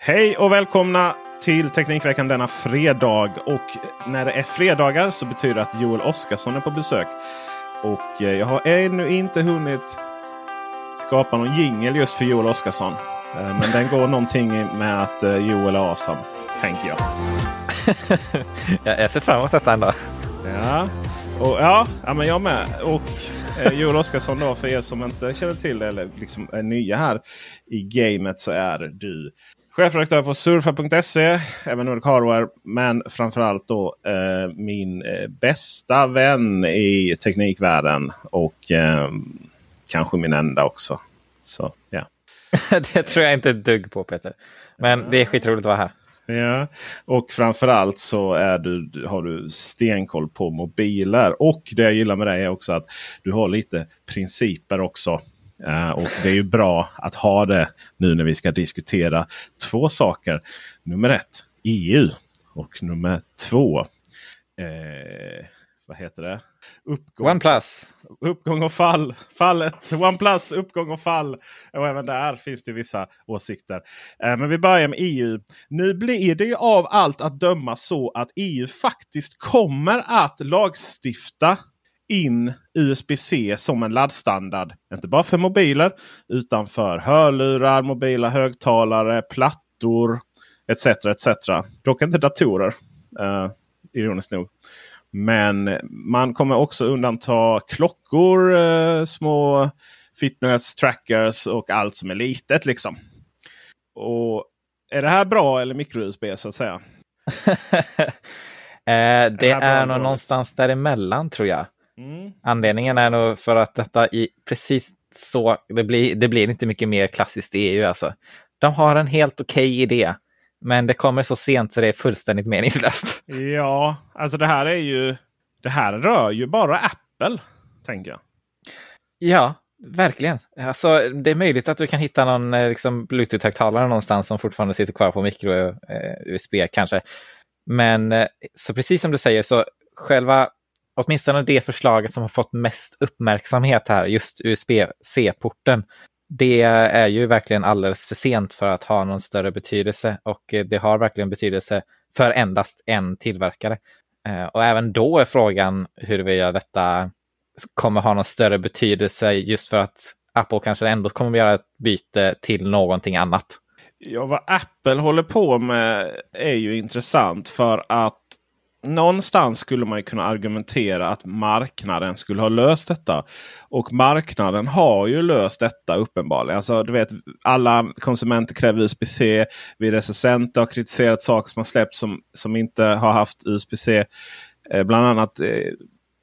Hej och välkomna till Teknikveckan denna fredag. Och när det är fredagar så betyder det att Joel Oskarsson är på besök. Och eh, jag har ännu inte hunnit skapa någon jingel just för Joel Oskarsson. Eh, Men den går någonting med att eh, Joel är awesome, tänker jag. jag, jag ser fram emot detta ändå. Ja, och, ja, ja men jag med. Och eh, Joel Oskarsson då för er som inte känner till det eller liksom är nya här i gamet så är du chefredaktör på surfa.se, även Nordic Hardware. Men framförallt då eh, min eh, bästa vän i teknikvärlden och eh, kanske min enda också. Så ja. det tror jag inte ett dugg på Peter. Men det är skitroligt att vara här. Ja, och framförallt så är du, har du stenkoll på mobiler. Och det jag gillar med dig är också att du har lite principer också. Eh, och det är ju bra att ha det nu när vi ska diskutera två saker. Nummer ett, EU. Och nummer två, eh, vad heter det? Uppgång. OnePlus. Uppgång och fall. Fallet. OnePlus uppgång och fall. Och även där finns det vissa åsikter. Eh, men vi börjar med EU. Nu blir det ju av allt att döma så att EU faktiskt kommer att lagstifta in USB-C som en laddstandard. Inte bara för mobiler utan för hörlurar, mobila högtalare, plattor etc. etc. Dock inte datorer. Uh, ironiskt nog. Men man kommer också undanta klockor, eh, små fitness trackers och allt som är litet. liksom. Och Är det här bra eller micro-USB så att säga? eh, det bra är nog någonstans däremellan tror jag. Mm. Anledningen är nog för att detta i precis så, det blir, det blir inte mycket mer klassiskt i EU alltså. De har en helt okej idé, men det kommer så sent så det är fullständigt meningslöst. Ja, alltså det här är ju... Det här rör ju bara Apple, tänker jag. Ja, verkligen. Alltså, det är möjligt att du kan hitta någon eh, liksom, Bluetooth-högtalare någonstans som fortfarande sitter kvar på micro-USB kanske. Men eh, så precis som du säger så själva, åtminstone det förslaget som har fått mest uppmärksamhet här, just USB-C-porten, det är ju verkligen alldeles för sent för att ha någon större betydelse och det har verkligen betydelse för endast en tillverkare. Eh, och även då är frågan huruvida detta kommer ha någon större betydelse just för att Apple kanske ändå kommer att göra ett byte till någonting annat. Ja, vad Apple håller på med är ju intressant för att någonstans skulle man ju kunna argumentera att marknaden skulle ha löst detta. Och marknaden har ju löst detta uppenbarligen. Alltså, du vet, alla konsumenter kräver USB-C. Vi recensenter har kritiserat saker som har släppts som, som inte har haft USB-C. Eh, bland annat eh,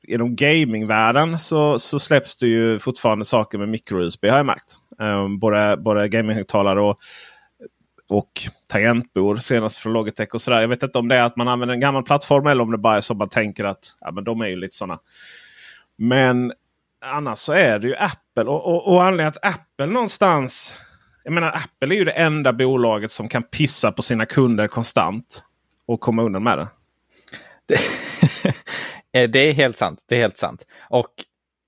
inom gamingvärlden så, så släpps det ju fortfarande saker med micro-USB har jag märkt. Eh, både, både gaminghögtalare och och tangentbord senast från Logitech och sådär. Jag vet inte om det är att man använder en gammal plattform eller om det bara är så man tänker att ja, men de är ju lite sådana. Men annars så är det ju Apple. Och, och, och anledningen att Apple någonstans Jag menar Apple är ju det enda bolaget som kan pissa på sina kunder konstant. Och komma undan med det. Det, eh, det är helt sant. Det är helt sant. Och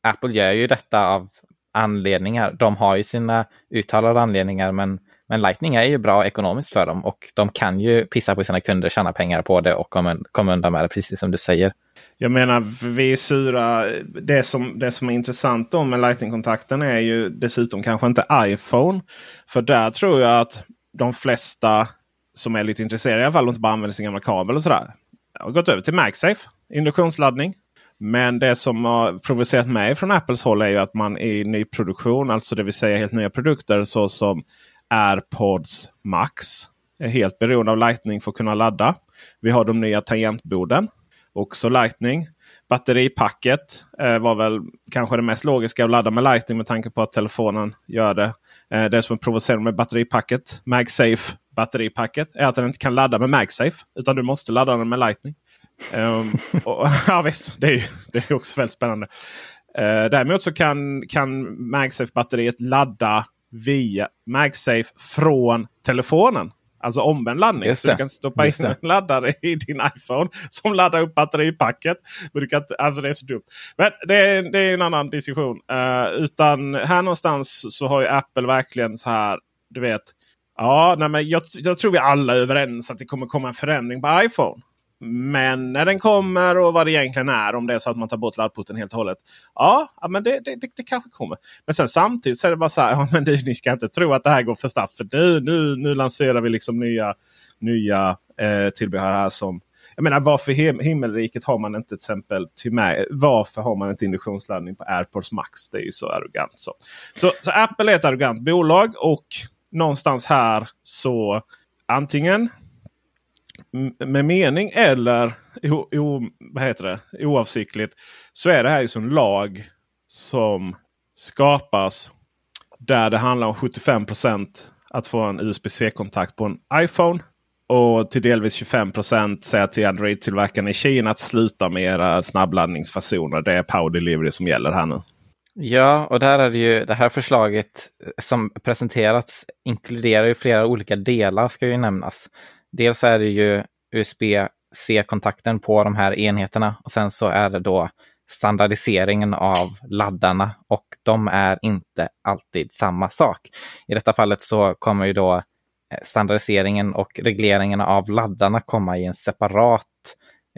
Apple gör ju detta av anledningar. De har ju sina uttalade anledningar, men, men Lightning är ju bra ekonomiskt för dem och de kan ju pissa på sina kunder, tjäna pengar på det och komma, undan med det, precis som du säger. Jag menar, vi är sura. Det som, det som är intressant då med Lightning-kontakten är ju dessutom kanske inte iPhone. För där tror jag att de flesta som är lite intresserade i alla fall och inte bara använder sin gamla kabel och sådär. har gått över till MagSafe, induktionsladdning. Men det som har provocerat mig från Apples håll är ju att man i nyproduktion, alltså det vill säga helt nya produkter såsom AirPods Max, är helt beroende av Lightning för att kunna ladda. Vi har de nya tangentborden. Också Lightning. Batteripacket eh, var väl kanske det mest logiska att ladda med Lightning med tanke på att telefonen gör det. Eh, det som är provocerande med batteripacket, MagSafe batteripacket, är att den inte kan ladda med MagSafe. Utan du måste ladda den med Lightning. Um, och, ja visst, det är, det är också väldigt spännande. Uh, däremot så kan, kan MagSafe-batteriet ladda via MagSafe från telefonen. Alltså omvänd laddning. Så du kan stoppa in en laddare i din iPhone som laddar upp batteripacket. Men du kan, alltså det är så dumt. Men det är, det är en annan diskussion. Uh, utan här någonstans så har ju Apple verkligen så här. Du vet. Ja, nej men jag, jag tror vi alla är överens att det kommer komma en förändring på iPhone. Men när den kommer och vad det egentligen är. Om det är så att man tar bort laddporten helt och hållet. Ja, men det, det, det, det, kanske kommer. Men sen samtidigt så är det bara så här. Ja, men du, ni ska inte tro att det här går för snabbt. För nu, nu, nu lanserar vi liksom nya, nya eh, tillbehör här som jag menar varför him himmelriket har man inte till exempel till mig, Varför har man inte induktionsladdning på AirPods Max? Det är ju så arrogant. Så. Så, så Apple är ett arrogant bolag och någonstans här så antingen med mening eller o, o, vad heter det? oavsiktligt så är det här ju som lag som skapas där det handlar om 75% att få en USB-C-kontakt på en iPhone. Och till delvis 25% säga till Android-tillverkarna i Kina att sluta med era snabbladdningsfasoner. Det är Power Delivery som gäller här nu. Ja, och där är det ju det här förslaget som presenterats inkluderar ju flera olika delar ska ju nämnas. Dels är det ju USB-C-kontakten på de här enheterna och sen så är det då standardiseringen av laddarna och de är inte alltid samma sak. I detta fallet så kommer ju då eh, standardiseringen och regleringen av laddarna komma i en separat,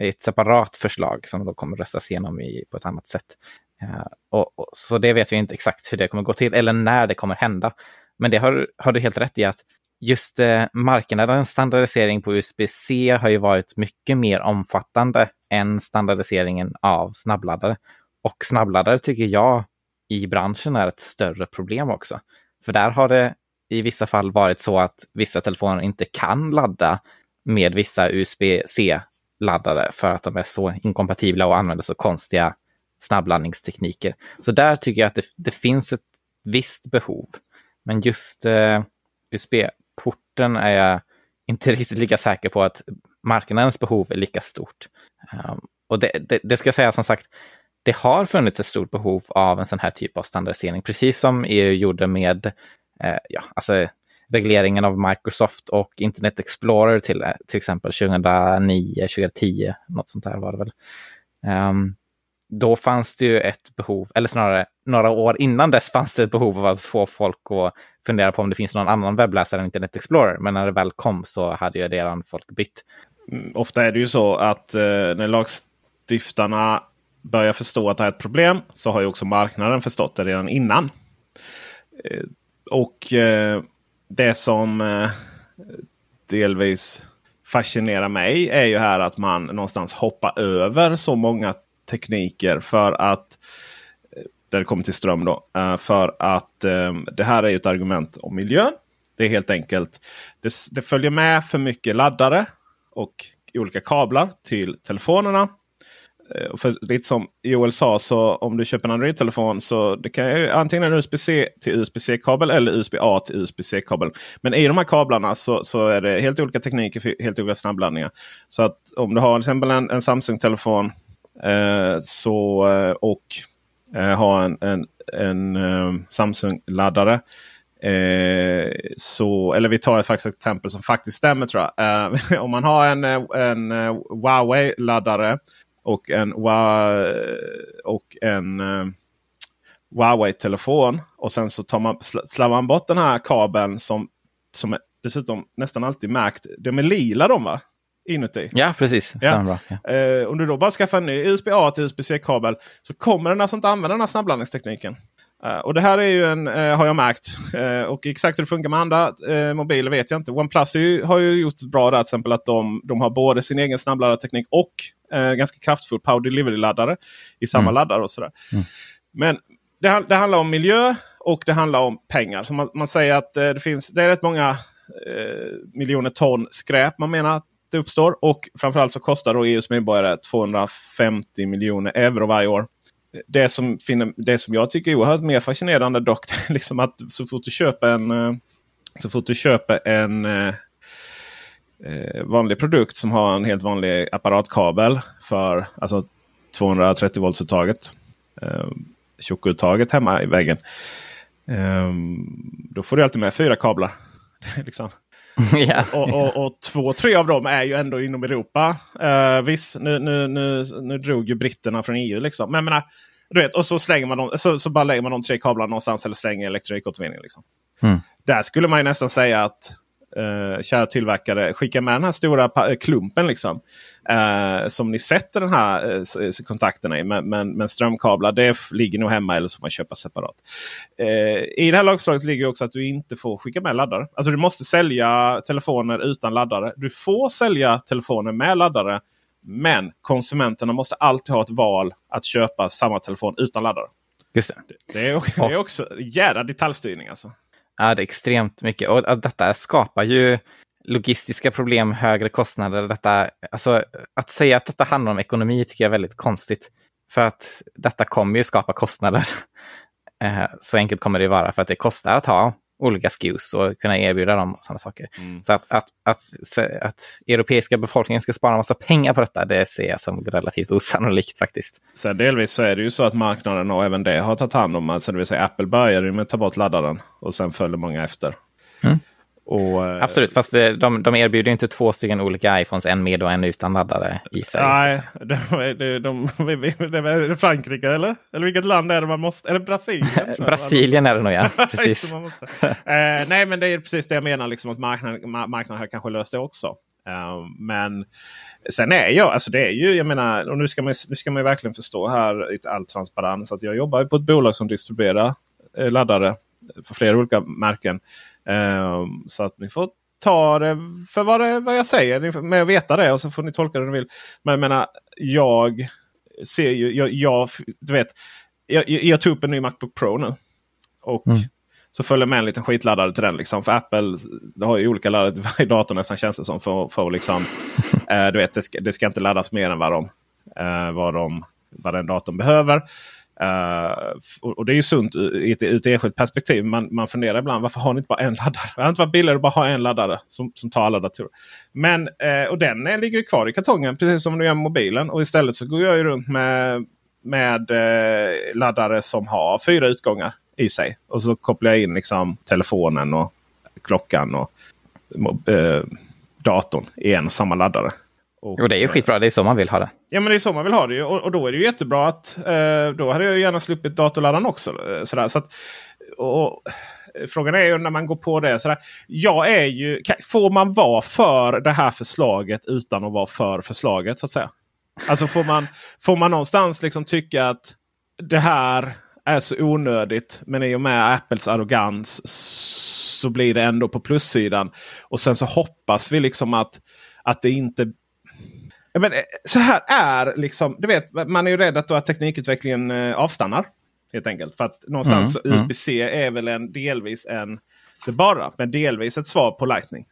ett separat förslag som då kommer röstas igenom i, på ett annat sätt. Uh, och, och, så det vet vi inte exakt hur det kommer gå till eller när det kommer hända. Men det har, har du helt rätt i att just eh, marknadens standardisering på USB-C har ju varit mycket mer omfattande än standardiseringen av snabbladdare. Och snabbladdare tycker jag i branschen är ett större problem också. För där har det i vissa fall varit så att vissa telefoner inte kan ladda med vissa USB-C-laddare för att de är så inkompatibla och använder så konstiga snabbladdningstekniker. Så där tycker jag att det, det finns ett visst behov. Men just eh, USB porten är jag inte riktigt lika säker på att marknadens behov är lika stort. Um, och det, det, det, ska jag säga som sagt, det har funnits ett stort behov av en sån här typ av standardisering, precis som EU gjorde med eh, ja, alltså regleringen av Microsoft och Internet Explorer till, eh, till exempel 2009, 2010, något sånt där var det väl. Um, då fanns det ju ett behov, eller snarare några år innan dess fanns det ett behov av att få folk att fundera på om det finns någon annan webbläsare än Internet Explorer. Men när det väl kom så hade ju redan folk bytt. Mm, ofta är det ju så att eh, när lagstiftarna börjar förstå att det är ett problem så har ju också marknaden förstått det redan innan. Eh, och eh, det som eh, delvis fascinerar mig är ju här att man någonstans hoppar över så många tekniker för att där det kommer till ström då. Eh, för att eh, det här är ett argument om miljön. Det är helt enkelt. Det, det följer med för mycket laddare och olika kablar till telefonerna. Eh, för lite som Joel sa, så om du köper en Android-telefon så det kan ju antingen en USB-C till USB-C-kabel eller USB-A till USB-C-kabel. Men i de här kablarna så, så är det helt olika tekniker för helt olika snabbladdningar. Så att om du har till exempel en, en Samsung-telefon Eh, så, eh, och eh, ha en, en, en eh, Samsung-laddare Eh, så, eller vi tar faktiskt ett exempel som faktiskt stämmer tror jag. Eh, om man har en, en Huawei-laddare och en, och en Huawei-telefon. Och sen så tar man, slarvar man bort den här kabeln som, som är dessutom nästan alltid märkt. De är lila de va? Inuti. Ja precis. Ja. ja. Eh, om du då bara skaffar en ny USB-A till USB-C-kabel så kommer den alltså inte använda den här snabbladdningstekniken. Uh, och det här är ju en, uh, har jag märkt. Uh, och exakt hur det funkar med andra mobiler vet jag inte. OnePlus ju, har ju gjort bra där till exempel att de, de har både sin egen snabbladdarteknik och ganska kraftfull Power Delivery-laddare i samma mm. laddare. och sådär. Mm. Men det, det, handlar om miljö och det handlar om pengar. Så man, man säger att det finns det är rätt många miljoner ton skräp man menar att det uppstår. Och framförallt så kostar då EUs medborgare 250 miljoner euro varje år det som, det som jag tycker är oerhört mer fascinerande dock, liksom att så fort du köper en, eh, så fort du köper en eh, eh, vanlig produkt som har en helt vanlig apparatkabel för alltså 230 volts uttaget. Eh, tjockuttaget hemma i väggen. Eh, då får du alltid med fyra kablar. liksom. yeah. och, och, och, två, tre av dem är ju ändå inom Europa. Uh, visst, nu, nu, nu, nu drog ju britterna från EU. Liksom. Men jag menar, du vet, och så, slänger man dem, så, så bara lägger man de tre kablarna någonstans eller slänger elektronikåtervinning. Liksom. Mm. Där skulle man ju nästan säga att Uh, kära tillverkare, skicka med den här stora klumpen liksom. Uh, som ni sätter den här uh, kontakterna i. Men, men, men, strömkablar det ligger nog hemma eller så får man köpa separat. Uh, I det här lagslaget ligger också att du inte får skicka med laddare. Alltså du måste sälja telefoner utan laddare. Du får sälja telefoner med laddare. Men konsumenterna måste alltid ha ett val att köpa samma telefon utan laddare. Just det. Det, är, det är också jädra detaljstyrning alltså. Ja, det är extremt mycket. Och detta skapar ju logistiska problem, högre kostnader. Detta, alltså, att säga att detta handlar om ekonomi tycker jag är väldigt konstigt. För att detta kommer ju skapa kostnader. Eh, så enkelt kommer det vara för att det kostar att ha olika SKUs och kunna erbjuda dem sådana saker. Mm. Så att, att, att, att europeiska befolkningen ska spara massa pengar på detta, det ser jag som relativt osannolikt faktiskt. Så delvis så är det ju så att marknaden och även det har tagit hand om, alltså det vill säga Apple började med att ta bort laddaren och sen följer många efter. Mm. Och, eh, Absolut, fast det, de, de erbjuder inte två stycken olika iPhones, en med och en utan laddare i Sverige. Nej, de, de, de, är det Frankrike eller? Eller vilket land är det man måste? Är det Brasilien? Brasilien är det nog ja, precis. uh, nej, men det är precis det jag menar, liksom, att marknaden, marknaden här kanske löst det också. Uh, men sen är jag, alltså det är ju, jag menar, och nu ska man, nu ska man verkligen förstå här i all transparens att jag jobbar på ett bolag som distribuerar laddare för flera olika märken. Um, så att ni får ta det för vad, det, vad jag säger med att veta det och så får ni tolka det ni vill. Men jag menar, jag ser ju, jag, jag du vet, jag, jag tog upp en ny Macbook Pro nu. Och mm. så följer med en liten skitladdare till den. Liksom. För Apple har ju olika laddare till varje dator nästan känns det som. För, för liksom, eh, du vet, det ska, det ska, inte laddas mer än vad, de, eh, vad, de, vad den datorn behöver. Uh, och det är ju sunt i ett, ett enskilt perspektiv. Man, man funderar ibland varför har ni inte bara en laddare? Det hade inte varit billigare att bara ha en laddare som, som tar alla datorer. Men, uh, och den eh, ligger ju kvar i kartongen precis som du gör med mobilen. Och istället så går jag ju runt med, med uh, laddare som har fyra utgångar i sig. Och så kopplar jag in liksom telefonen och klockan och datorn i en och samma laddare. Och, och det är ju skitbra, det är så man vill ha det. Ja men det är så man vill ha det. Och, och då är det ju jättebra att eh, då hade jag gärna sluppit datorladdaren också. Eh, sådär. Så att, och, frågan är ju när man går på det. Sådär, jag är ju, får man vara för det här förslaget utan att vara för förslaget? så att säga? Alltså får man, får man någonstans liksom tycka att det här är så onödigt. Men i och med Apples arrogans så blir det ändå på plussidan. Och sen så hoppas vi liksom att, att det inte men, eh, så här är liksom, du vet, man är ju rädd att, att teknikutvecklingen eh, avstannar. Helt enkelt. För att någonstans mm, USB-C mm. är väl en delvis en, inte bara, men delvis ett svar på Lightning.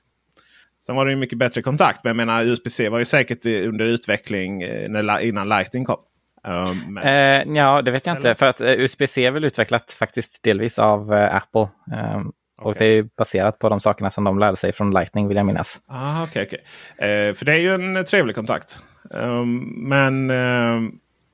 Sen var det ju mycket bättre kontakt. Men jag menar USB-C var ju säkert under utveckling eh, när, innan Lightning kom. Um, eh, ja, det vet jag Eller? inte. För att USB-C är väl utvecklat faktiskt delvis av uh, Apple. Um, och det är baserat på de sakerna som de lärde sig från Lightning vill jag minnas. Ah, okay, okay. Eh, för det är ju en trevlig kontakt. Um, men uh,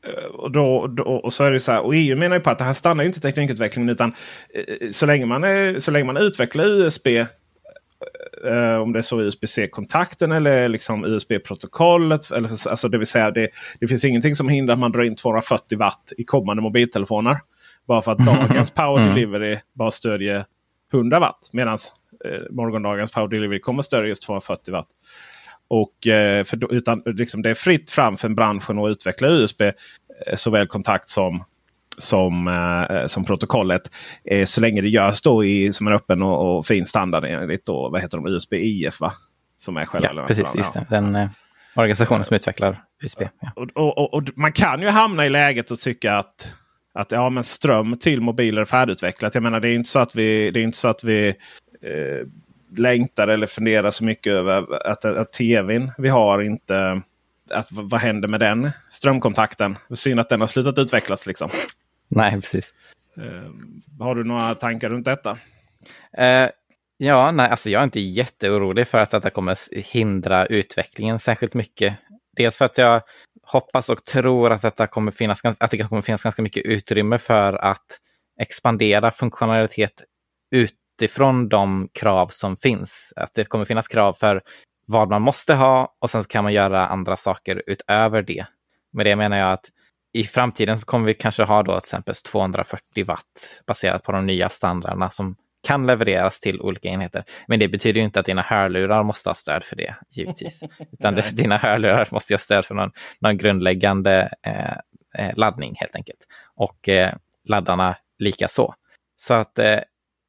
Eh, och, då, då, och så är det så här, och EU menar ju på att det här stannar ju inte teknikutvecklingen utan eh, så länge man, är, så länge man utvecklar USB eh, om det är så USB-C-kontakten eller liksom USB-protokollet. Alltså det vill säga det, det finns ingenting som hindrar att man drar in 240 watt i kommande mobiltelefoner. Bara för att dagens Power mm. Delivery bara stödjer 100 watt. Medan eh, morgondagens Power Delivery kommer stödja just 240 watt. Och, eh, för, utan, liksom, det är fritt fram för branschen att utveckla USB. Eh, såväl kontakt som som, eh, som protokollet. Eh, så länge det görs då i, som en öppen och, och fin standard enligt då, vad heter de, USB IF va? Som är själva ja, precis, just det. Den eh, organisationen som utvecklar USB. Ja. Och, och, och, man kan ju hamna i läget och tycka att att ja, men ström till mobiler är färdigutvecklat. Jag menar det är inte så att vi, det är inte så att vi eh, längtar eller funderar så mycket över att, att tvn vi har inte... Att, vad händer med den strömkontakten? Synd att den har slutat utvecklas. liksom. Nej, precis. Eh, har du några tankar runt detta? Eh, ja, nej, alltså jag är inte jätteorolig för att detta kommer hindra utvecklingen särskilt mycket. Dels för att jag hoppas och tror att, detta kommer finnas, att det kommer finnas ganska mycket utrymme för att expandera funktionalitet utifrån de krav som finns. Att det kommer finnas krav för vad man måste ha och sen kan man göra andra saker utöver det. Med det menar jag att i framtiden så kommer vi kanske ha då till exempel 240 watt baserat på de nya standarderna som kan levereras till olika enheter. Men det betyder ju inte att dina hörlurar måste ha stöd för det, givetvis. Utan det, dina hörlurar måste ha stöd för någon, någon grundläggande eh, eh, laddning helt enkelt. Och eh, laddarna lika så. Så att eh,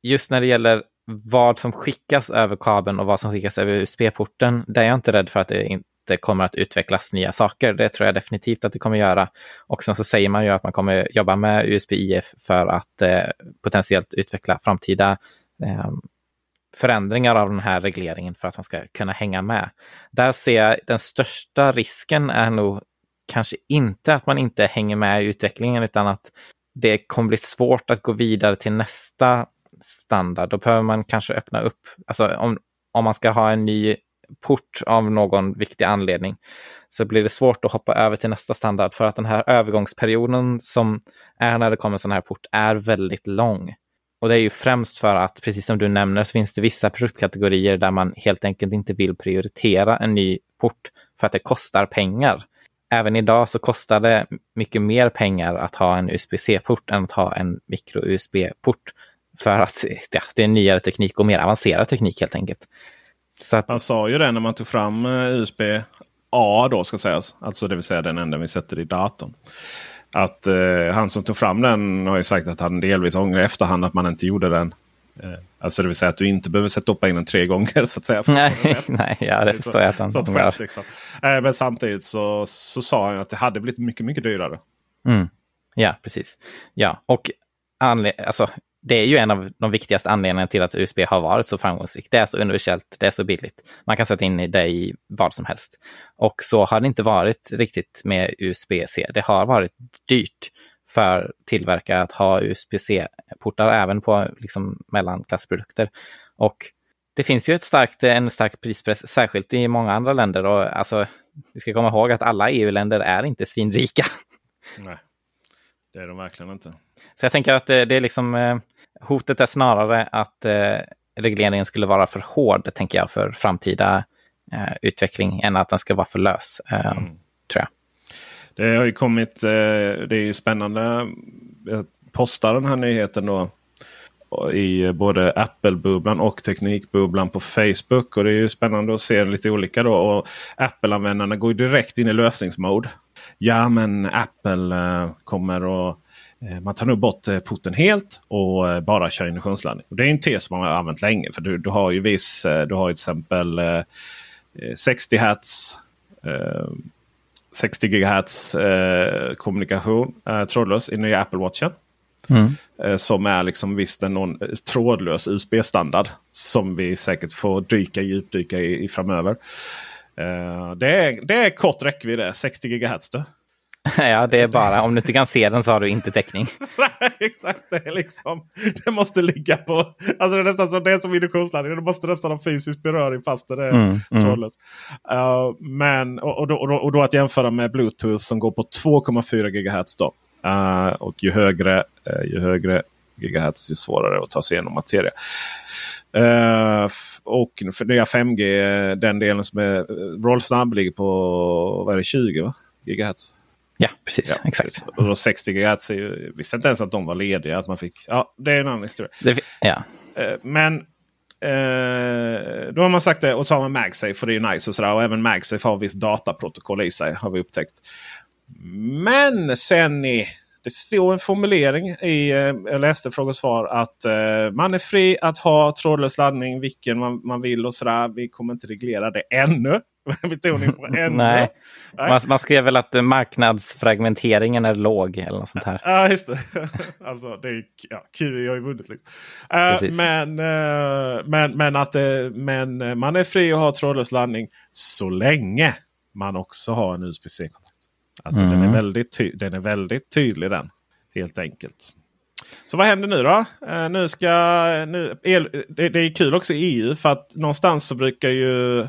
just när det gäller vad som skickas över kabeln och vad som skickas över USB-porten, där är jag inte rädd för att det det kommer att utvecklas nya saker. Det tror jag definitivt att det kommer göra. Och sen så säger man ju att man kommer jobba med USB-IF för att eh, potentiellt utveckla framtida eh, förändringar av den här regleringen för att man ska kunna hänga med. Där ser jag den största risken är nog kanske inte att man inte hänger med i utvecklingen utan att det kommer bli svårt att gå vidare till nästa standard. Då behöver man kanske öppna upp, alltså om, om man ska ha en ny port av någon viktig anledning så blir det svårt att hoppa över till nästa standard för att den här övergångsperioden som är när det kommer sån här port är väldigt lång. Och det är ju främst för att, precis som du nämner, så finns det vissa produktkategorier där man helt enkelt inte vill prioritera en ny port för att det kostar pengar. Även idag så kostar det mycket mer pengar att ha en USB-C-port än att ha en micro-USB-port. För att ja, det är nyare teknik och mer avancerad teknik helt enkelt. Att... Han sa ju det när man tog fram eh, USB A då ska sägas. Alltså det vill säga den enda vi sätter i datorn. Att eh, han som tog fram den har ju sagt att han delvis ångrar i efterhand att man inte gjorde den. Eh, alltså det vill säga att du inte behöver sätta in den tre gånger så att säga. Nej, nej ja, det förstår jag att han ångrar. Liksom. Eh, men samtidigt så, så sa han att det hade blivit mycket, mycket dyrare. Mm. Ja, precis. Ja, och alltså, det är ju en av de viktigaste anledningarna till att USB har varit så framgångsrikt. Det är så universellt, det är så billigt. Man kan sätta in det i vad som helst. Och så har det inte varit riktigt med USB-C. Det har varit dyrt för tillverkare att ha USB-C-portar även på liksom, mellanklassprodukter. Och det finns ju ett starkt, en stark prispress, särskilt i många andra länder. Och alltså, vi ska komma ihåg att alla EU-länder är inte svinrika. Nej, det är de verkligen inte. Så jag tänker att det, det är liksom eh, hotet är snarare att eh, regleringen skulle vara för hård, tänker jag, för framtida eh, utveckling än att den ska vara för lös, eh, mm. tror jag. Det har ju kommit, det är ju spännande. Jag postar den här nyheten då i både Apple-bubblan och Teknikbubblan på Facebook. Och det är ju spännande att se lite olika då. Och Apple-användarna går direkt in i lösningsmode. Ja men Apple kommer att man tar nog bort eh, porten helt och eh, bara kör induktionsladdning. Och det är en tes som man har använt länge. För du, du har ju viss, du har till exempel 60 Hz 60 GHz kommunikation trådlös i nya Apple Watchen. Mm. Som är liksom visst en någon trådlös USB-standard. Som vi säkert får dyka djupdyka i, i framöver. Det är, det är kort räckvidd 60 GHz. Då. ja, det är bara om du inte kan se den så har du inte täckning. Nej, exakt. Det, liksom, det måste ligga på... Alltså det är nästan som det är som induktionsladdning. Det måste nästan ha fysisk beröring fast det är mm, trådlöst. Mm. Uh, men, och, och, då, och, då, att jämföra med Bluetooth som går på 2,4 GHz. Då. Uh, och ju högre, uh, ju högre gigahertz ju svårare att ta sig igenom materia. Uh, och för nya 5G, den delen som är rollsnabb ligger på vad är det, 20 va? gigahertz. Ja, precis. Ja, exakt. Precis. Och då 60 GHz är ju, visste inte ens att de var lediga. Att man fick, ja, det är en annan historia. Det, ja. Uh, men uh, då har man sagt det och så har man MagSafe för det är ju nice. Och, sådär, och även MagSafe har visst dataprotokoll i sig har vi upptäckt. Men sen i det stod en formulering i eh, jag läste fråga och svar att eh, man är fri att ha trådlös laddning vilken man, man vill och sådär. Vi kommer inte reglera det ännu. Betoning på ännu. Nej. Nej. Man, man, skrev väl att marknadsfragmenteringen är låg eller något sånt här. Ja, just det. alltså, det är, ja, QI har ju vunnit. Liksom. Uh, men, uh, men, men, att, uh, men man är fri att ha trådlös laddning så länge man också har en USB-C-kontakt. Alltså mm. den, är väldigt den är väldigt tydlig den. Helt enkelt. Så vad händer nu då? Uh, nu ska, nu, el, det, det, är kul också i EU för att någonstans så brukar ju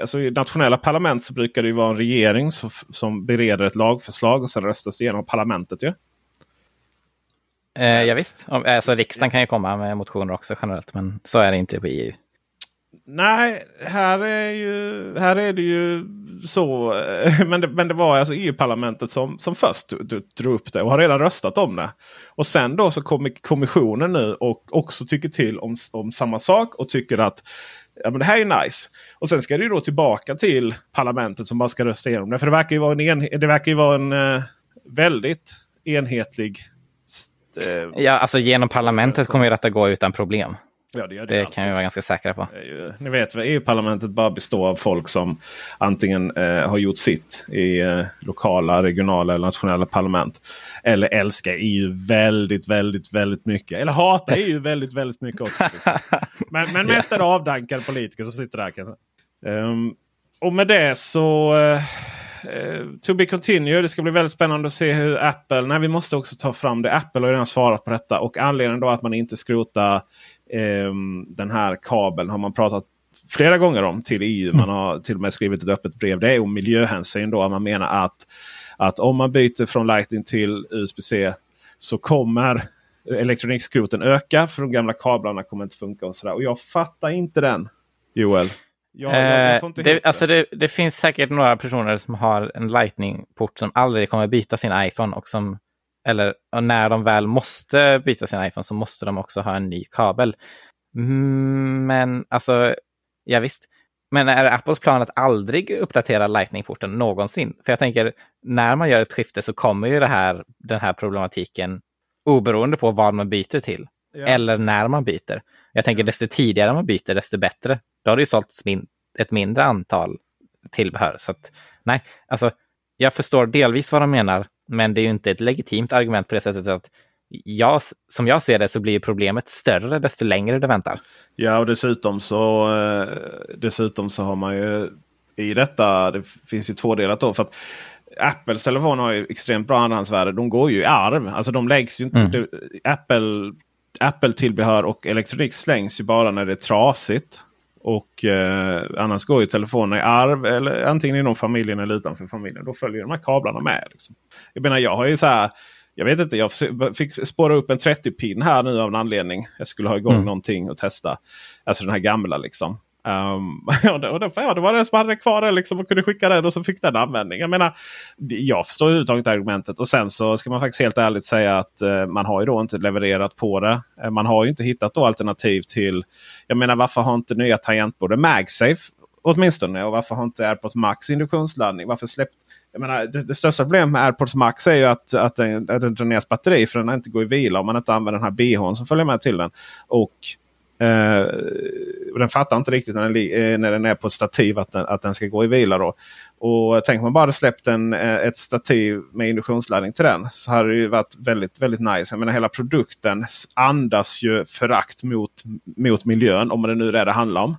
Alltså I nationella parlament så brukar det ju vara en regering som, som bereder ett lagförslag och sen röstas det igenom parlamentet. ju. Ja? Eh, ja, visst. Alltså, riksdagen kan ju komma med motioner också generellt, men så är det inte på EU. Nej, här är, ju, här är det ju så. Men det, men det var alltså EU-parlamentet som, som först drog upp det och har redan röstat om det. Och sen då så kommer kommissionen nu och också tycker till om, om samma sak och tycker att ja, men det här är nice. Och sen ska det ju då tillbaka till parlamentet som bara ska rösta igenom det. För det verkar ju vara en, en det verkar ju vara en uh, väldigt enhetlig... Uh, ja, alltså genom parlamentet kommer ju detta gå utan problem. Ja, det, det, det kan vi vara ganska säkra på. Ju, ni vet EU-parlamentet bara består av folk som antingen eh, har gjort sitt i eh, lokala, regionala eller nationella parlament. Eller älskar EU väldigt, väldigt, väldigt mycket. Eller hatar EU väldigt, väldigt mycket också. Liksom. Men, men mest är det avdankade politiker som sitter där. Kanske. Um, och med det så... Uh, to be continue. Det ska bli väldigt spännande att se hur Apple... Nej, vi måste också ta fram det. Apple har redan svarat på detta. Och anledningen då att man inte skrotar den här kabeln har man pratat flera gånger om till EU. Man har till och med skrivit ett öppet brev. Det är om miljöhänsyn. Då. Man menar att, att om man byter från Lightning till USB-C så kommer elektronikskroten öka. För de gamla kablarna kommer inte funka. Och, sådär. och jag fattar inte den Joel. Jag, jag, jag det, alltså det, det, finns säkert några personer som har en Lightning-port som aldrig kommer byta sin iPhone och som eller när de väl måste byta sin iPhone så måste de också ha en ny kabel. Mm, men alltså, ja visst. Men är Apples plan att aldrig uppdatera Lightning-porten någonsin? För jag tänker, när man gör ett skifte så kommer ju det här, den här problematiken oberoende på vad man byter till. Ja. Eller när man byter. Jag tänker desto tidigare man byter, desto bättre. Då har det ju sålts min ett mindre antal tillbehör. Så att, nej, alltså, jag förstår delvis vad de menar, men det är ju inte ett legitimt argument på det sättet att jag, som jag ser det så blir problemet större desto längre det väntar. Ja, och dessutom så, eh, dessutom så har man ju i detta, det finns ju två delar då. För att Apples telefoner har ju extremt bra andrahandsvärde. De går ju i arv. Alltså de läggs ju inte. Mm. Apple, Apple tillbehör och elektronik slängs ju bara när det är trasigt. Och eh, annars går ju telefonerna i arv eller antingen inom familjen eller utanför familjen. Då följer de här kablarna med. Liksom. Jag menar jag har ju så här. Jag vet inte, jag fick spåra upp en 30-pin här nu av en anledning. Jag skulle ha igång mm. någonting och testa. Alltså den här gamla liksom. Um, och det, och ja, det var det som hade det kvar det liksom, och kunde skicka den och så fick den användning. Jag menar, jag förstår överhuvudtaget argumentet. Och sen så ska man faktiskt helt ärligt säga att uh, man har ju då inte levererat på det. Uh, man har ju inte hittat då alternativ till. Jag menar varför har inte nya tangentbord MagSafe åtminstone? Och varför har inte AirPods Max induktionsladdning? Varför släppt jag menar, det, det, största problemet med AirPods Max är ju att, att den, att den dräneras batteri för den inte går i vila om man inte använder den här bhn som följer med till den. Och Eh, den fattar inte riktigt när den, eh, när den är på ett stativ att den, att den ska gå i vila. Då. Och tänk man bara hade släppt en, eh, ett stativ med induktionsladdning till den. Så hade det ju varit väldigt, väldigt nice. Jag menar hela produkten andas ju förakt mot, mot miljön. Om det nu är det det handlar om.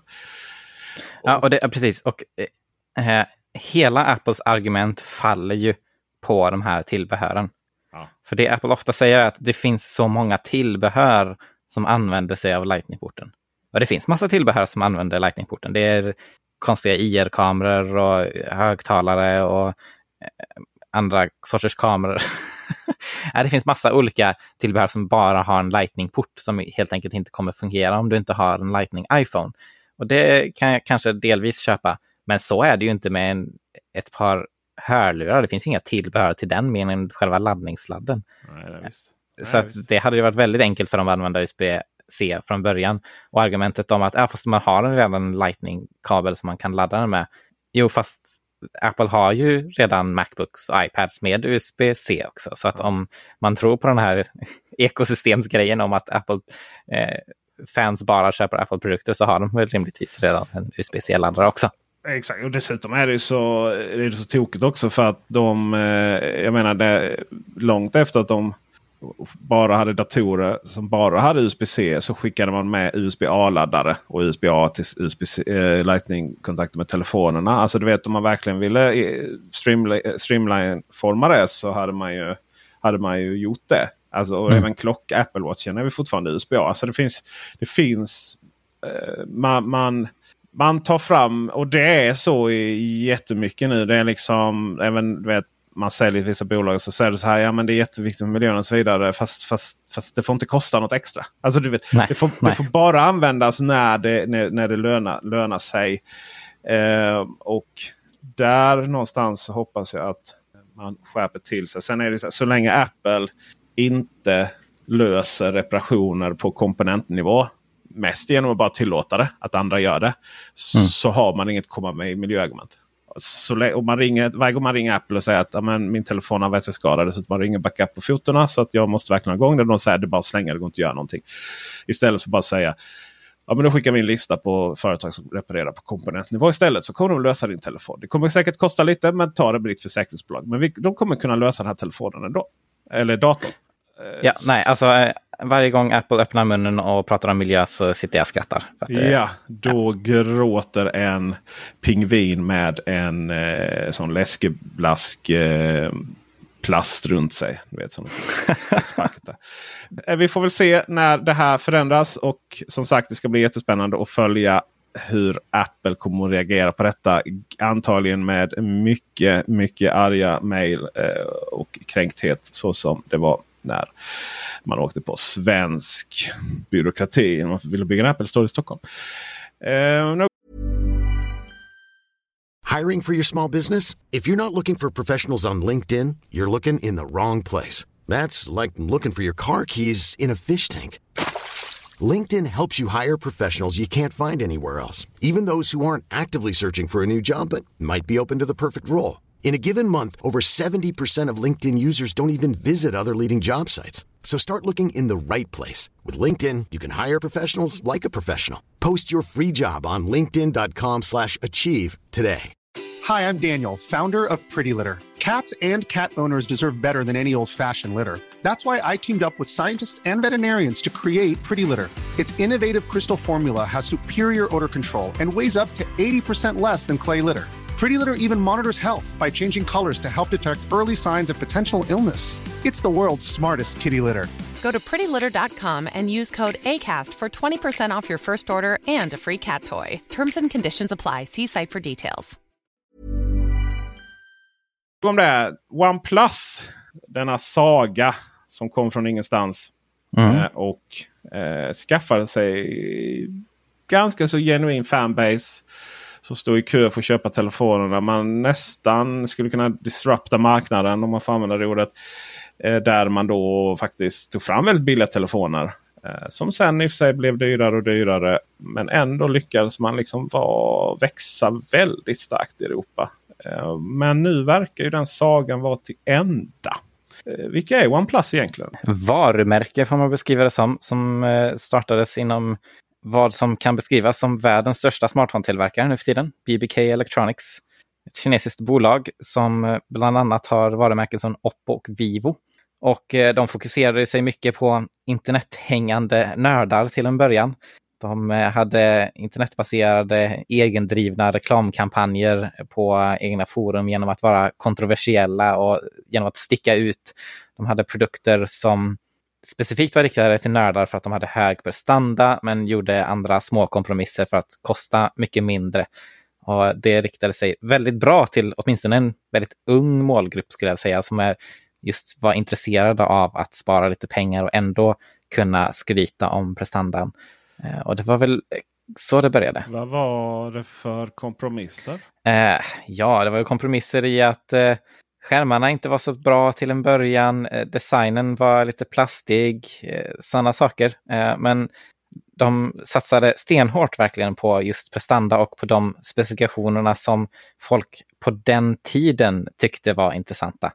Ja, och det, precis. Och eh, hela Apples argument faller ju på de här tillbehören. Ja. För det Apple ofta säger är att det finns så många tillbehör som använder sig av Lightning-porten. Och det finns massa tillbehör som använder Lightning-porten. Det är konstiga IR-kameror och högtalare och eh, andra sorters kameror. det finns massa olika tillbehör som bara har en Lightning-port som helt enkelt inte kommer fungera om du inte har en Lightning iPhone. Och det kan jag kanske delvis köpa, men så är det ju inte med en, ett par hörlurar. Det finns inga tillbehör till den mer än själva laddningssladden. Nej. Så Nej, det hade ju varit väldigt enkelt för dem att använda USB-C från början. Och argumentet om att ja, fast man har en redan Lightning-kabel som man kan ladda den med. Jo, fast Apple har ju redan Macbooks och iPads med USB-C också. Så att om man tror på den här ekosystemsgrejen om att Apple eh, fans bara köper Apple-produkter så har de väl rimligtvis redan en USB-C-laddare också. Exakt, och dessutom är det ju så, är det så tokigt också för att de, eh, jag menar det, långt efter att de bara hade datorer som bara hade USB-C så skickade man med USB-A-laddare och USB-A till USB eh, Lightning-kontakter med telefonerna. Alltså du vet om man verkligen ville eh, streamli- streamline-forma det så hade man ju, hade man ju gjort det. Alltså, och Mm. även klock, Apple Watchen är vi fortfarande USB-A. Alltså det finns, det finns eh, man, man man tar fram, och det är så i jättemycket nu. Det är liksom, även du vet, man säljer vissa bolag så säger det så här, ja men det är jätteviktigt med miljön och så vidare. Fast, fast, fast det får inte kosta något extra. Alltså du vet, Nej, det, får, det får bara användas när det, när, när det lönar, lönar sig. Eh, och där någonstans hoppas jag att man skärper till sig. Sen är det så, här, så länge Apple inte löser reparationer på komponentnivå. Mest genom att bara tillåta det, att andra gör det. Så har man inget komma med i miljöargument. Så, och man ringer, varje gång man ringer Apple och säger att min telefon har varit skadad. Så att man ringer backup på fotona så att jag måste verkligen ha igång det. De säger att det är bara att slänga, det går inte att göra någonting. Istället för att bara säga Ja, men då skickar vi en lista på företag som reparerar på komponentnivå istället. Så kommer de lösa din telefon. Det kommer säkert kosta lite men ta det med ditt försäkringsbolag. Men vi, de kommer kunna lösa den här telefonen ändå. Eller datorn. Ja, nej, alltså eh, varje gång Apple öppnar munnen och pratar om miljö så sitter jag och skrattar. För att, Ja, då gråter en pingvin med en eh, sån läskeblask eh, plast runt sig. Du vet, sån eh, Vi får väl se när det här förändras. Och som sagt, det ska bli jättespännande att följa hur Apple kommer att reagera på detta. Antagligen med mycket, mycket arga mejl eh, och kränkthet. Så som det var när man åkte på svensk byråkrati. när Man ville bygga en Apple Store i Stockholm. Eh, uh, no. Hiring for your small business? If you're not looking for professionals on LinkedIn, you're looking in the wrong place. That's like looking for your car keys in a fish tank. LinkedIn helps you hire professionals you can't find anywhere else, even those who aren't actively searching for a new job but might be open to the perfect role. In a given month, over 70% of LinkedIn users don't even visit other leading job sites. So start looking in the right place. With LinkedIn, you can hire professionals like a professional. Post your free job on linkedin.com slash achieve today. Hi, I'm Daniel, founder of Pretty Litter. Cats and cat owners deserve better than any old fashioned litter. That's why I teamed up with scientists and veterinarians to create Pretty Litter. Its innovative crystal formula has superior odor control and weighs up to 80% less than clay litter. Pretty Litter even monitors health by changing colors to help detect early signs of potential illness. It's the world's smartest kitty litter. Go to prettylitter.com and use code ACAST for 20% off your first order and a free cat toy. Terms and conditions apply. See site for details. om det är OnePlus. Denna saga som kom från ingenstans. Mm. Eh, och eh, skaffade sig ganska så genuin fanbase. Som stod i kö för att köpa telefonerna. Man nästan skulle kunna disrupta marknaden om man får använda det ordet. Eh, där man då faktiskt tog fram väldigt billiga telefoner. Eh, som sen i och för sig blev dyrare och dyrare. Men ändå lyckades man liksom växa väldigt starkt i Europa. Eh, men nu verkar ju den sagan vara till ända. Vilka är OnePlus egentligen? varumärke får man beskriva det som, som startades inom vad som kan beskrivas som världens största smartphone-tillverkare nu för tiden, BBK Electronics. Ett kinesiskt bolag som eh, bland annat har varumärken som Oppo och Vivo. Och eh, de fokuserade sig mycket på internethängande nördar till en början. De eh, hade internetbaserade egendrivna reklamkampanjer på egna forum genom att vara kontroversiella och genom att sticka ut. De hade produkter som specifikt var riktade till nördar för att de hade hög prestanda men gjorde andra små kompromisser för att kosta mycket mindre. Och det riktade sig väldigt bra till åtminstone en väldigt ung målgrupp skulle jag säga, som är just var intresserade av att spara lite pengar och ändå kunna skryta om prestandan. Eh, och det var väl så det började. Vad var det för kompromisser? Eh, ja, det var ju kompromisser i att eh, skärmarna inte var så bra till en början. Eh, designen var lite plastig, eh, sådana saker. Eh, men de satsade stenhårt verkligen på just prestanda och på de specifikationerna som folk på den tiden tyckte var intressanta.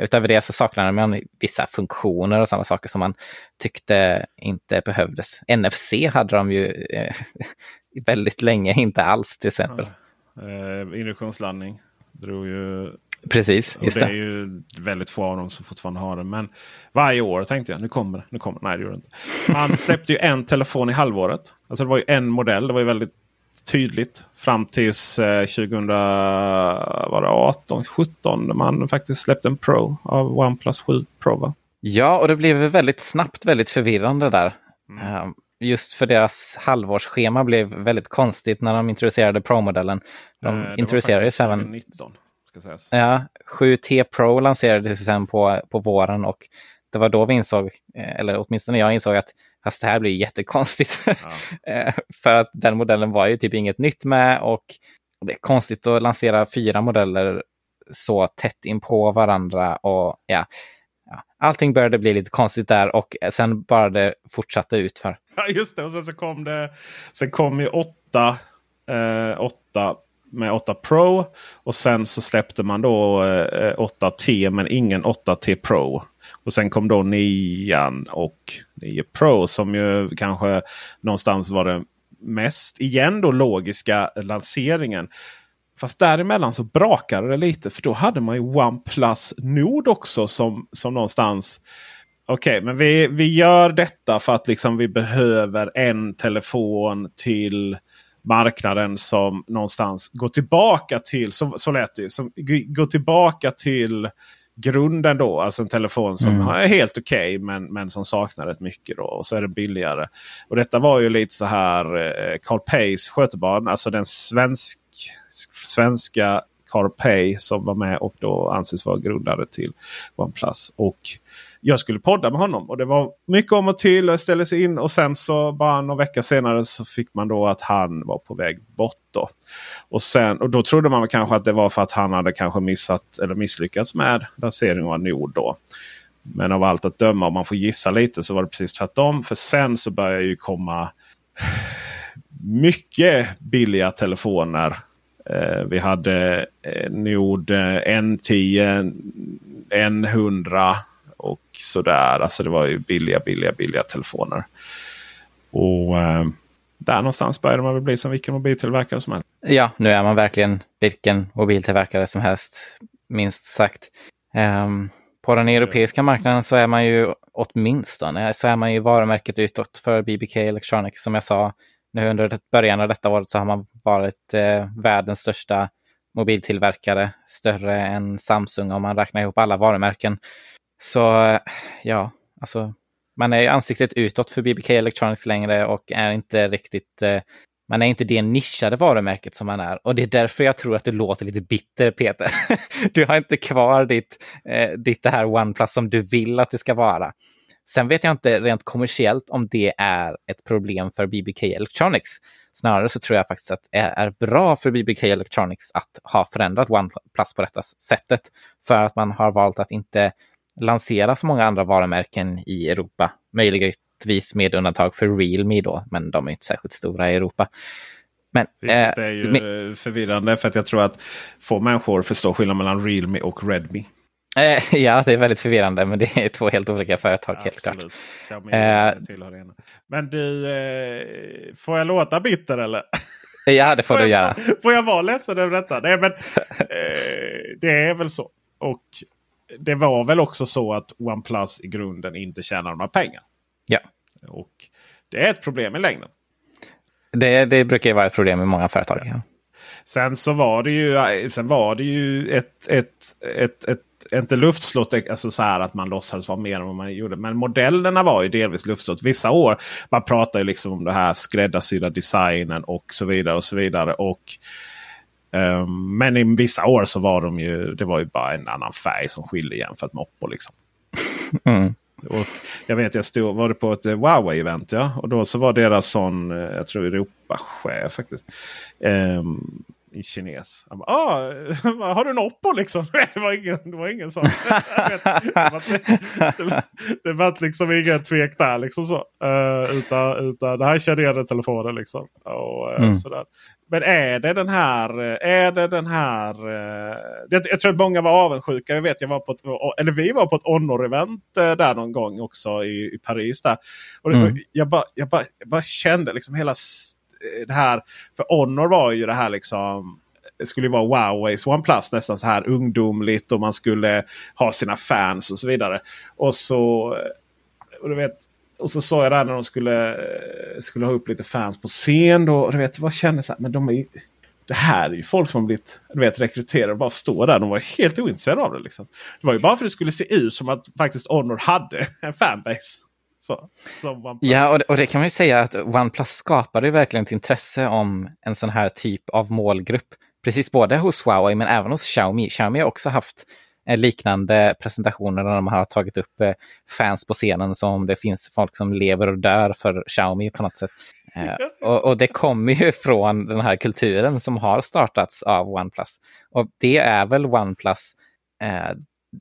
Utöver det så saknade man vissa funktioner och sådana saker som man tyckte inte behövdes. NFC hade de ju väldigt länge inte alls till exempel. Ja. Eh, induktionslandning drog ju Precis, just det. det är ju väldigt få av dem som fortfarande har det. Men varje år tänkte jag, nu kommer det. Nu kommer det. Nej, det gjorde det inte. Han släppte ju en telefon i halvåret. Alltså det var ju en modell. Det var ju väldigt tydligt fram tills eh, 2018, 17 när man faktiskt släppte en Pro av OnePlus 7 Pro. Va? Ja, och det blev väldigt snabbt väldigt förvirrande där. Mm. Uh, just för deras halvårsschema blev väldigt konstigt när de introducerade Pro-modellen. De uh, introducerade ju även... 2019 ska sägas. Ja, 7T Pro lanserades sen på, på våren och det var då vi insåg, eh, eller åtminstone jag insåg att Fast det här blir jättekonstigt. Ja. Eh, för att den modellen var ju typ inget nytt med och det är konstigt att lansera fyra modeller så tätt in på varandra. Och ja, ja, allting började bli lite konstigt där och sen bara det fortsatte utför. Ja, just det. Och sen så kom det. Sen kom ju 8, eh, 8 med 8 Pro. Och sen så släppte man då eh, 8T men ingen 8T Pro. Och sen kom då 9 och 9 Pro som ju kanske någonstans var den mest igen då logiska lanseringen. Fast däremellan så brakade det lite för då hade man ju OnePlus Nord också som, som någonstans Okej, okay, men vi, vi gör detta för att liksom vi behöver en telefon till marknaden som någonstans går tillbaka till, så, så lät det som, går tillbaka till grunden då. Alltså en telefon som mm. är helt okej okay, men, men som saknar rätt mycket. Då, och så är det billigare. Och detta var ju lite så här eh, Carl Pays skötebarn. Alltså den svensk, svenska Carl Pay som var med och då anses vara grundare till OnePlus. Och jag skulle podda med honom. Och det var mycket om och till och ställde sig in. Och sen så bara några vecka senare så fick man då att han var på väg bort. Då. Och, sen, och då trodde man kanske att det var för att han hade kanske missat eller misslyckats med lanseringen av Nord. Då. Men av allt att döma, om man får gissa lite, så var det precis tvärtom. För sen så börjar ju komma mycket billiga telefoner. Eh, vi hade eh, Nord eh, N10, N100 och sådär. Alltså det var ju billiga, billiga, billiga telefoner. Och eh, där någonstans började man väl bli som vilken mobiltillverkare som helst. Ja, nu är man verkligen vilken mobiltillverkare som helst, minst sagt. Um, på den europeiska marknaden så är man ju åtminstone så är man ju varumärket utåt för BBK Electronics. Som jag sa, nu under början av detta året så har man varit eh, världens största mobiltillverkare, större än Samsung om man räknar ihop alla varumärken. Så eh, ja, alltså man är ansiktet utåt för BBK Electronics längre och är inte riktigt eh, man är inte det nischade varumärket som man är. Och det är därför jag tror att du låter lite bitter, Peter. Du har inte kvar ditt, eh, ditt det här OnePlus som du vill att det ska vara. Sen vet jag inte rent kommersiellt om det är ett problem för BBK Electronics. Snarare så tror jag faktiskt att det är bra för BBK Electronics att ha förändrat OnePlus på detta sättet. För att man har valt att inte lansera så många andra varumärken i Europa. Möjligtvis med undantag för Realme då, men de är inte särskilt stora i Europa. Men, det är ju med, förvirrande för att jag tror att få människor förstår skillnaden mellan Realme och Redmi. Eh, ja, det är väldigt förvirrande, men det är två helt olika företag ja, helt klart. Eh, men du, eh, får jag låta bitter eller? Ja, det får, får du göra. Får jag vara ledsen över detta? Nej, men, eh, det är väl så. Och det var väl också så att OnePlus i grunden inte tjänar några pengar. Ja. Och det är ett problem i längden. Det, det brukar ju vara ett problem i många företag. Ja. Sen så var det ju, sen var det ju ett, ett, ett, ett inte luftslott, alltså så här att man låtsades vara mer än vad man gjorde. Men modellerna var ju delvis luftslott. Vissa år, man pratar ju liksom om det här skräddarsydda designen och så vidare. och så vidare. Och, um, men i vissa år så var de ju, det var ju bara en annan färg som skilde jämfört med Oppo. Liksom. Mm. Och jag vet jag stod, var det på ett Huawei-event. Ja? Och då så var deras sån, eh, jag tror Europachef faktiskt. Um, i kines. Han bara, ah, har du en Oppo liksom? det, var ingen, det var ingen sån. det, var liksom ingen tvek där. Liksom så. Uh, utan, utan det här känner jag telefonen. Liksom. Och, uh, mm. sådär. Men är det den här... Är det den här jag, jag, tror att många var avundsjuka. Jag vet, jag var på ett, eller vi var på ett Honor-event där någon gång också i, i Paris. Där. Och mm. jag, bara, jag, bara, jag bara kände liksom hela Eh, det här. För Honor var ju det här liksom. Det skulle vara Huaweis OnePlus nästan så här ungdomligt och man skulle ha sina fans och så vidare. Och så och du vet, och så sa jag där när de skulle, skulle ha upp lite fans på scen. Då, och du vet, vad känner så här, men de är, det här är ju folk som har blivit du vet, rekryterade och bara står där. De var helt ointresserade av det. Liksom. Det var ju bara för att det skulle se ut som att faktiskt Honor hade en fanbase. Så, ja, och det, och det, kan man ju säga att OnePlus skapade verkligen ett intresse om en sån här typ av målgrupp. Precis både hos Huawei men även hos Xiaomi. Xiaomi har också haft eh, liknande presentationer där de har tagit upp eh, fans på scenen som det finns folk som lever och dör för Xiaomi på något sätt. Eh, och, och, det kommer ju från den här kulturen som har startats av OnePlus. Och det är väl OnePlus, eh,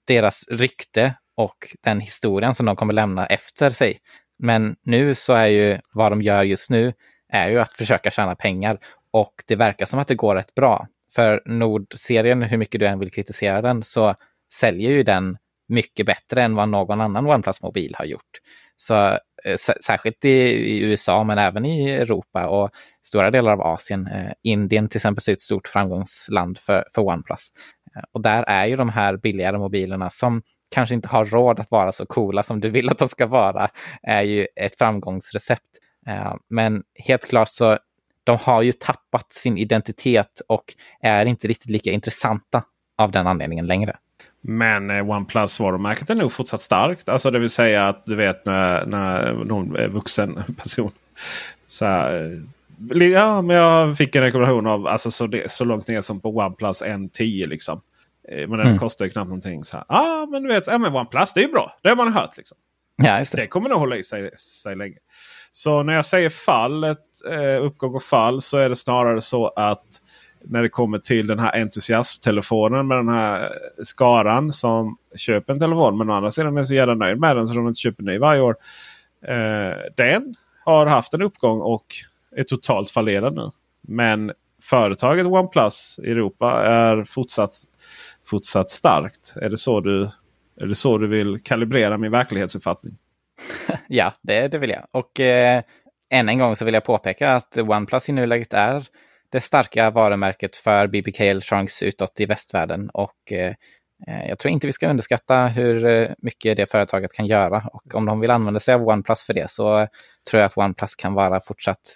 deras rykte och den historien som de kommer lämna efter sig. Men nu så är ju vad de gör just nu är ju att försöka tjäna pengar och det verkar som att det går rätt bra. För Nord-serien, hur mycket du än vill kritisera den, så säljer ju den mycket bättre än vad någon annan OnePlus-mobil har gjort. Så eh, särskilt i, USA, men även i Europa och stora delar av Asien. Eh, Indien till exempel är ett stort framgångsland för, för OnePlus. Eh, och där är ju de här billigare mobilerna som kanske inte har råd att vara så coola som du vill att de ska vara, är ju ett framgångsrecept. Eh, men helt klart så de har ju tappat sin identitet och är inte riktigt lika intressanta av den anledningen längre. Men eh, OnePlus varumärket är nog fortsatt starkt. Alltså det vill säga att du vet när, när någon är vuxen person. Så här, eh, ja, men jag fick en rekommendation av alltså så, det, så långt ner som på OnePlus N10. Liksom. Eh, men den mm. kostar ju knappt någonting. Så här. Ah, men du vet, ja, men OnePlus det är ju bra. Det har man hört. Liksom. Ja, det. det. kommer nog hålla i sig, sig länge. Så när jag säger fallet, eh, uppgång och fall så är det snarare så att när det kommer till den här entusiasttelefonen med den här skaran som köper en telefon. Men å andra sidan är så jävla nöjd med den så de inte köper ny varje år. Eh, den har haft en uppgång och är totalt fallerad nu. Men företaget OnePlus i Europa är fortsatt fortsatt starkt. Är det så du, är det så du vill kalibrera min verklighetsuppfattning? ja, det, det vill jag. Och eh, än en gång så vill jag påpeka att OnePlus i nuläget är det starka varumärket för BBK Electronics utåt i västvärlden. Och eh, eh, jag tror inte vi ska underskatta hur eh, mycket det företaget kan göra. Och om de vill använda sig av OnePlus för det så tror jag att OnePlus kan vara fortsatt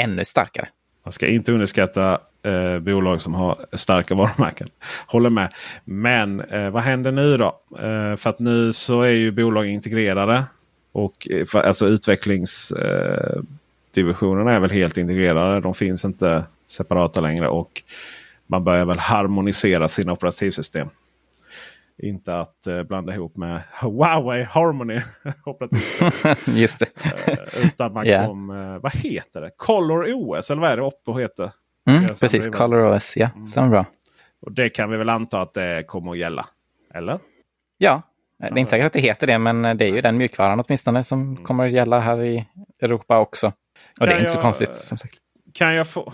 ännu starkare. Man ska inte underskatta eh, bolag som har starka varumärken. Håller med. Men eh, vad händer nu då? Eh, för att nu så är ju bolag integrerade. Och eh, för, alltså utvecklingsdivisionerna eh, är väl helt integrerade. De finns inte separata längre. Och man börjar väl harmonisera sina operativsystem. Inte att eh, blanda ihop med Huawei Harmony. Just det. eh, utan man yeah. kom, eh, vad heter det? Color OS eller vad är det Oppo heter? Mm, precis, Color OS. Ja, mm. stämmer bra. Och det kan vi väl anta att det kommer att gälla? Eller? Ja, det är inte säkert att det heter det, men det är ju den mjukvaran åtminstone som mm. kommer att gälla här i Europa också. Och kan det är inte så konstigt som sagt. Kan jag få,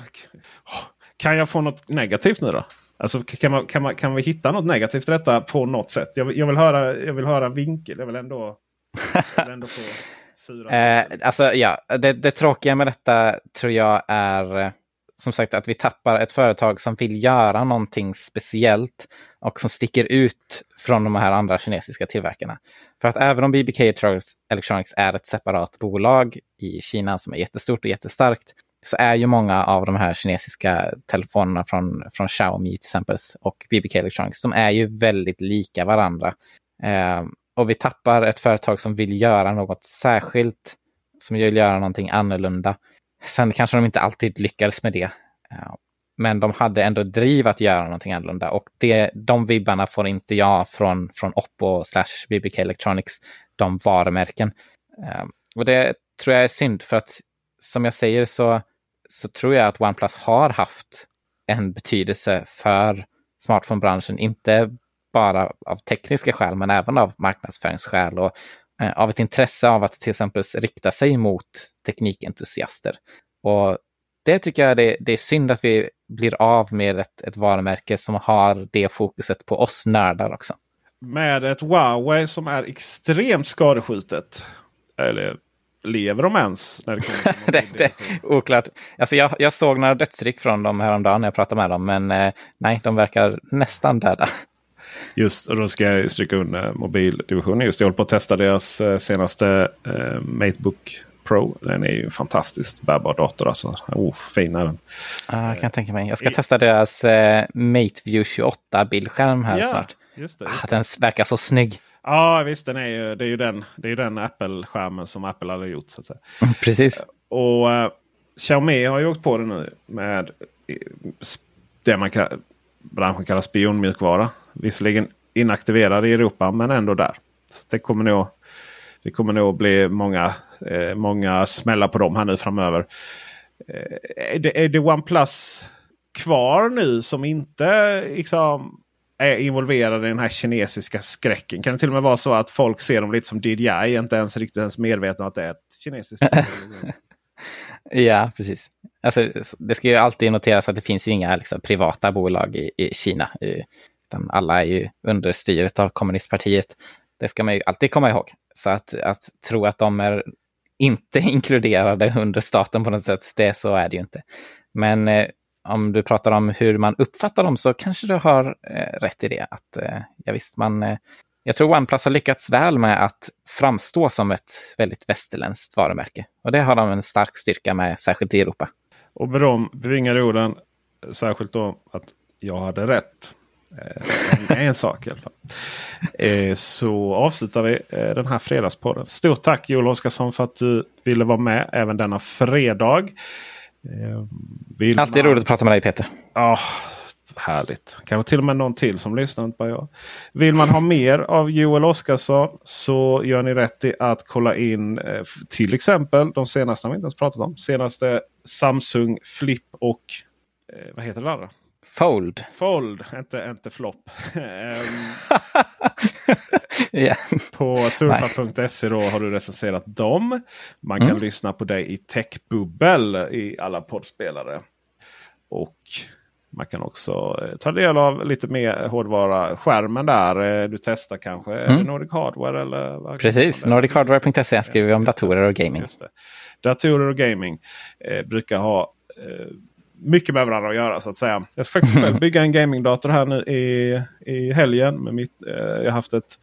kan jag få något negativt nu då? Alltså, kan, man, kan, man, kan vi hitta något negativt i detta på något sätt? Jag, vill, jag vill höra, jag vill höra vinkel. Jag vill ändå, jag vill ändå få sura. eh, alltså, ja, det, det tråkiga med detta tror jag är som sagt att vi tappar ett företag som vill göra någonting speciellt och som sticker ut från de här andra kinesiska tillverkarna. För att även om BBK Electronics är ett separat bolag i Kina som är jättestort och jättestarkt så är ju många av de här kinesiska telefonerna från, från Xiaomi till exempel och BBK Electronics, de är ju väldigt lika varandra. Eh, och vi tappar ett företag som vill göra något särskilt, som vill göra någonting annorlunda. Sen kanske de inte alltid lyckades med det. Eh, men de hade ändå driv att göra någonting annorlunda och det, de vibbarna får inte jag från, från Oppo slash BBK Electronics, de varumärken. Eh, och det tror jag är synd för att som jag säger så, så tror jag att OnePlus har haft en betydelse för smartphonebranschen, inte bara av tekniska skäl, men även av marknadsföringsskäl och eh, av ett intresse av att till exempel rikta sig mot teknikentusiaster. Och det tycker jag det, det är synd att vi blir av med ett, ett varumärke som har det fokuset på oss nördar också. Med ett Huawei som är extremt skadeskjutet. Eller lever de ens? När det, kommer det, det oklart. Alltså jag, jag såg några dödsryck från dem häromdagen när jag pratade med dem. Men eh, nej, de verkar nästan döda. Just, och då ska jag stryka under mobildivisionen. Just jag håller på att testa deras eh, senaste eh, Matebook Pro. Den är ju en fantastiskt bärbar dator. Alltså. Oh, fin är den. Ah, jag kan tänka mig. Jag ska testa deras eh, MateView 28 bildskärm här ja, snart. Just det, just ah, den verkar så snygg. Ja visst, den är ju, det är ju den, det är den Apple-skärmen som Apple hade gjort. Så att säga. Precis. Och uh, Xiaomi har ju åkt på det nu med det man kan, branschen kallar spionmjukvara. Visserligen inaktiverad i Europa men ändå där. Så det kommer nog, det kommer nog bli många, eh, många smällar på dem här nu framöver. Eh, är, det, är det OnePlus kvar nu som inte liksom är involverade i den här kinesiska skräcken? Kan det till och med vara så att folk ser dem lite som DJI, inte ens riktigt ens medvetna om att det är ett kinesiskt Ja, precis. Alltså, det ska ju alltid noteras att det finns ju inga liksom, privata bolag i, i Kina. Utan alla är ju under styret av kommunistpartiet. Det ska man ju alltid komma ihåg. Så att, att tro att de är inte inkluderade under staten på något sätt, det så är det ju inte. Men eh, om du pratar om hur man uppfattar dem så kanske du har eh, rätt i det. Att, eh, ja, visst, man, eh, jag tror OnePlus har lyckats väl med att framstå som ett väldigt västerländskt varumärke. Och det har de en stark styrka med, särskilt i Europa. Och med de bevingade orden, särskilt då att jag hade rätt. Eh, en sak i alla fall. Eh, så avslutar vi eh, den här fredagspodden. Stort tack Joel Oskarsson för att du ville vara med även denna fredag. Vill Alltid man... roligt att prata med dig Peter. Ja, härligt. Kanske till och med någon till som lyssnar, inte bara jag. Vill man ha mer av Joel Oskarsson så gör ni rätt i att kolla in till exempel de senaste, vi inte ens pratat om, senaste Samsung Flip och vad heter det andra? Fold. Fold, inte, inte flopp. yeah. På surfa.se har du recenserat dem. Man kan mm. lyssna på dig i Techbubbel i alla poddspelare. Och man kan också eh, ta del av lite mer hårdvara. Skärmen där eh, du testar kanske. Mm. Nordic Hardware eller? Precis, nordicHardware.se skriver vi om datorer och gaming. Datorer och gaming eh, brukar ha eh, mycket med varandra att göra så att säga. Jag ska faktiskt själv bygga en gamingdator här nu i, i helgen. Med mitt, eh, jag har haft ett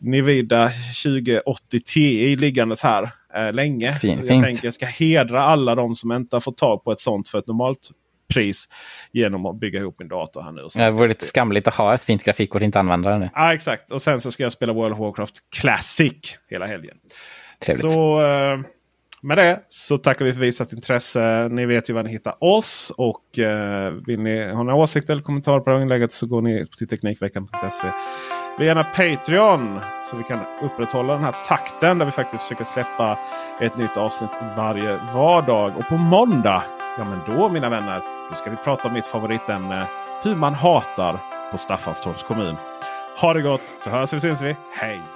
Nvidia 2080 Ti liggandes här eh, länge. Fin, jag fint. tänker jag ska hedra alla de som inte har fått tag på ett sånt för ett normalt pris genom att bygga ihop min dator här nu. Och det vore lite skamligt att ha ett fint grafikkort och inte använda det nu. Ja, exakt. Och sen så ska jag spela World of Warcraft Classic hela helgen. Trevligt. Så... Eh, med det så tackar vi för visat intresse. Ni vet ju var ni hittar oss. Och eh, vill ni ha några åsikter eller kommentarer på det här inlägget så går ni till Teknikveckan.se. Bli gärna Patreon så vi kan upprätthålla den här takten där vi faktiskt försöker släppa ett nytt avsnitt varje vardag. Och på måndag, ja men då mina vänner, då ska vi prata om mitt favoritämne. Eh, Hur man hatar på Staffanstorps kommun. Ha det gott så hörs vi syns vi. Hej!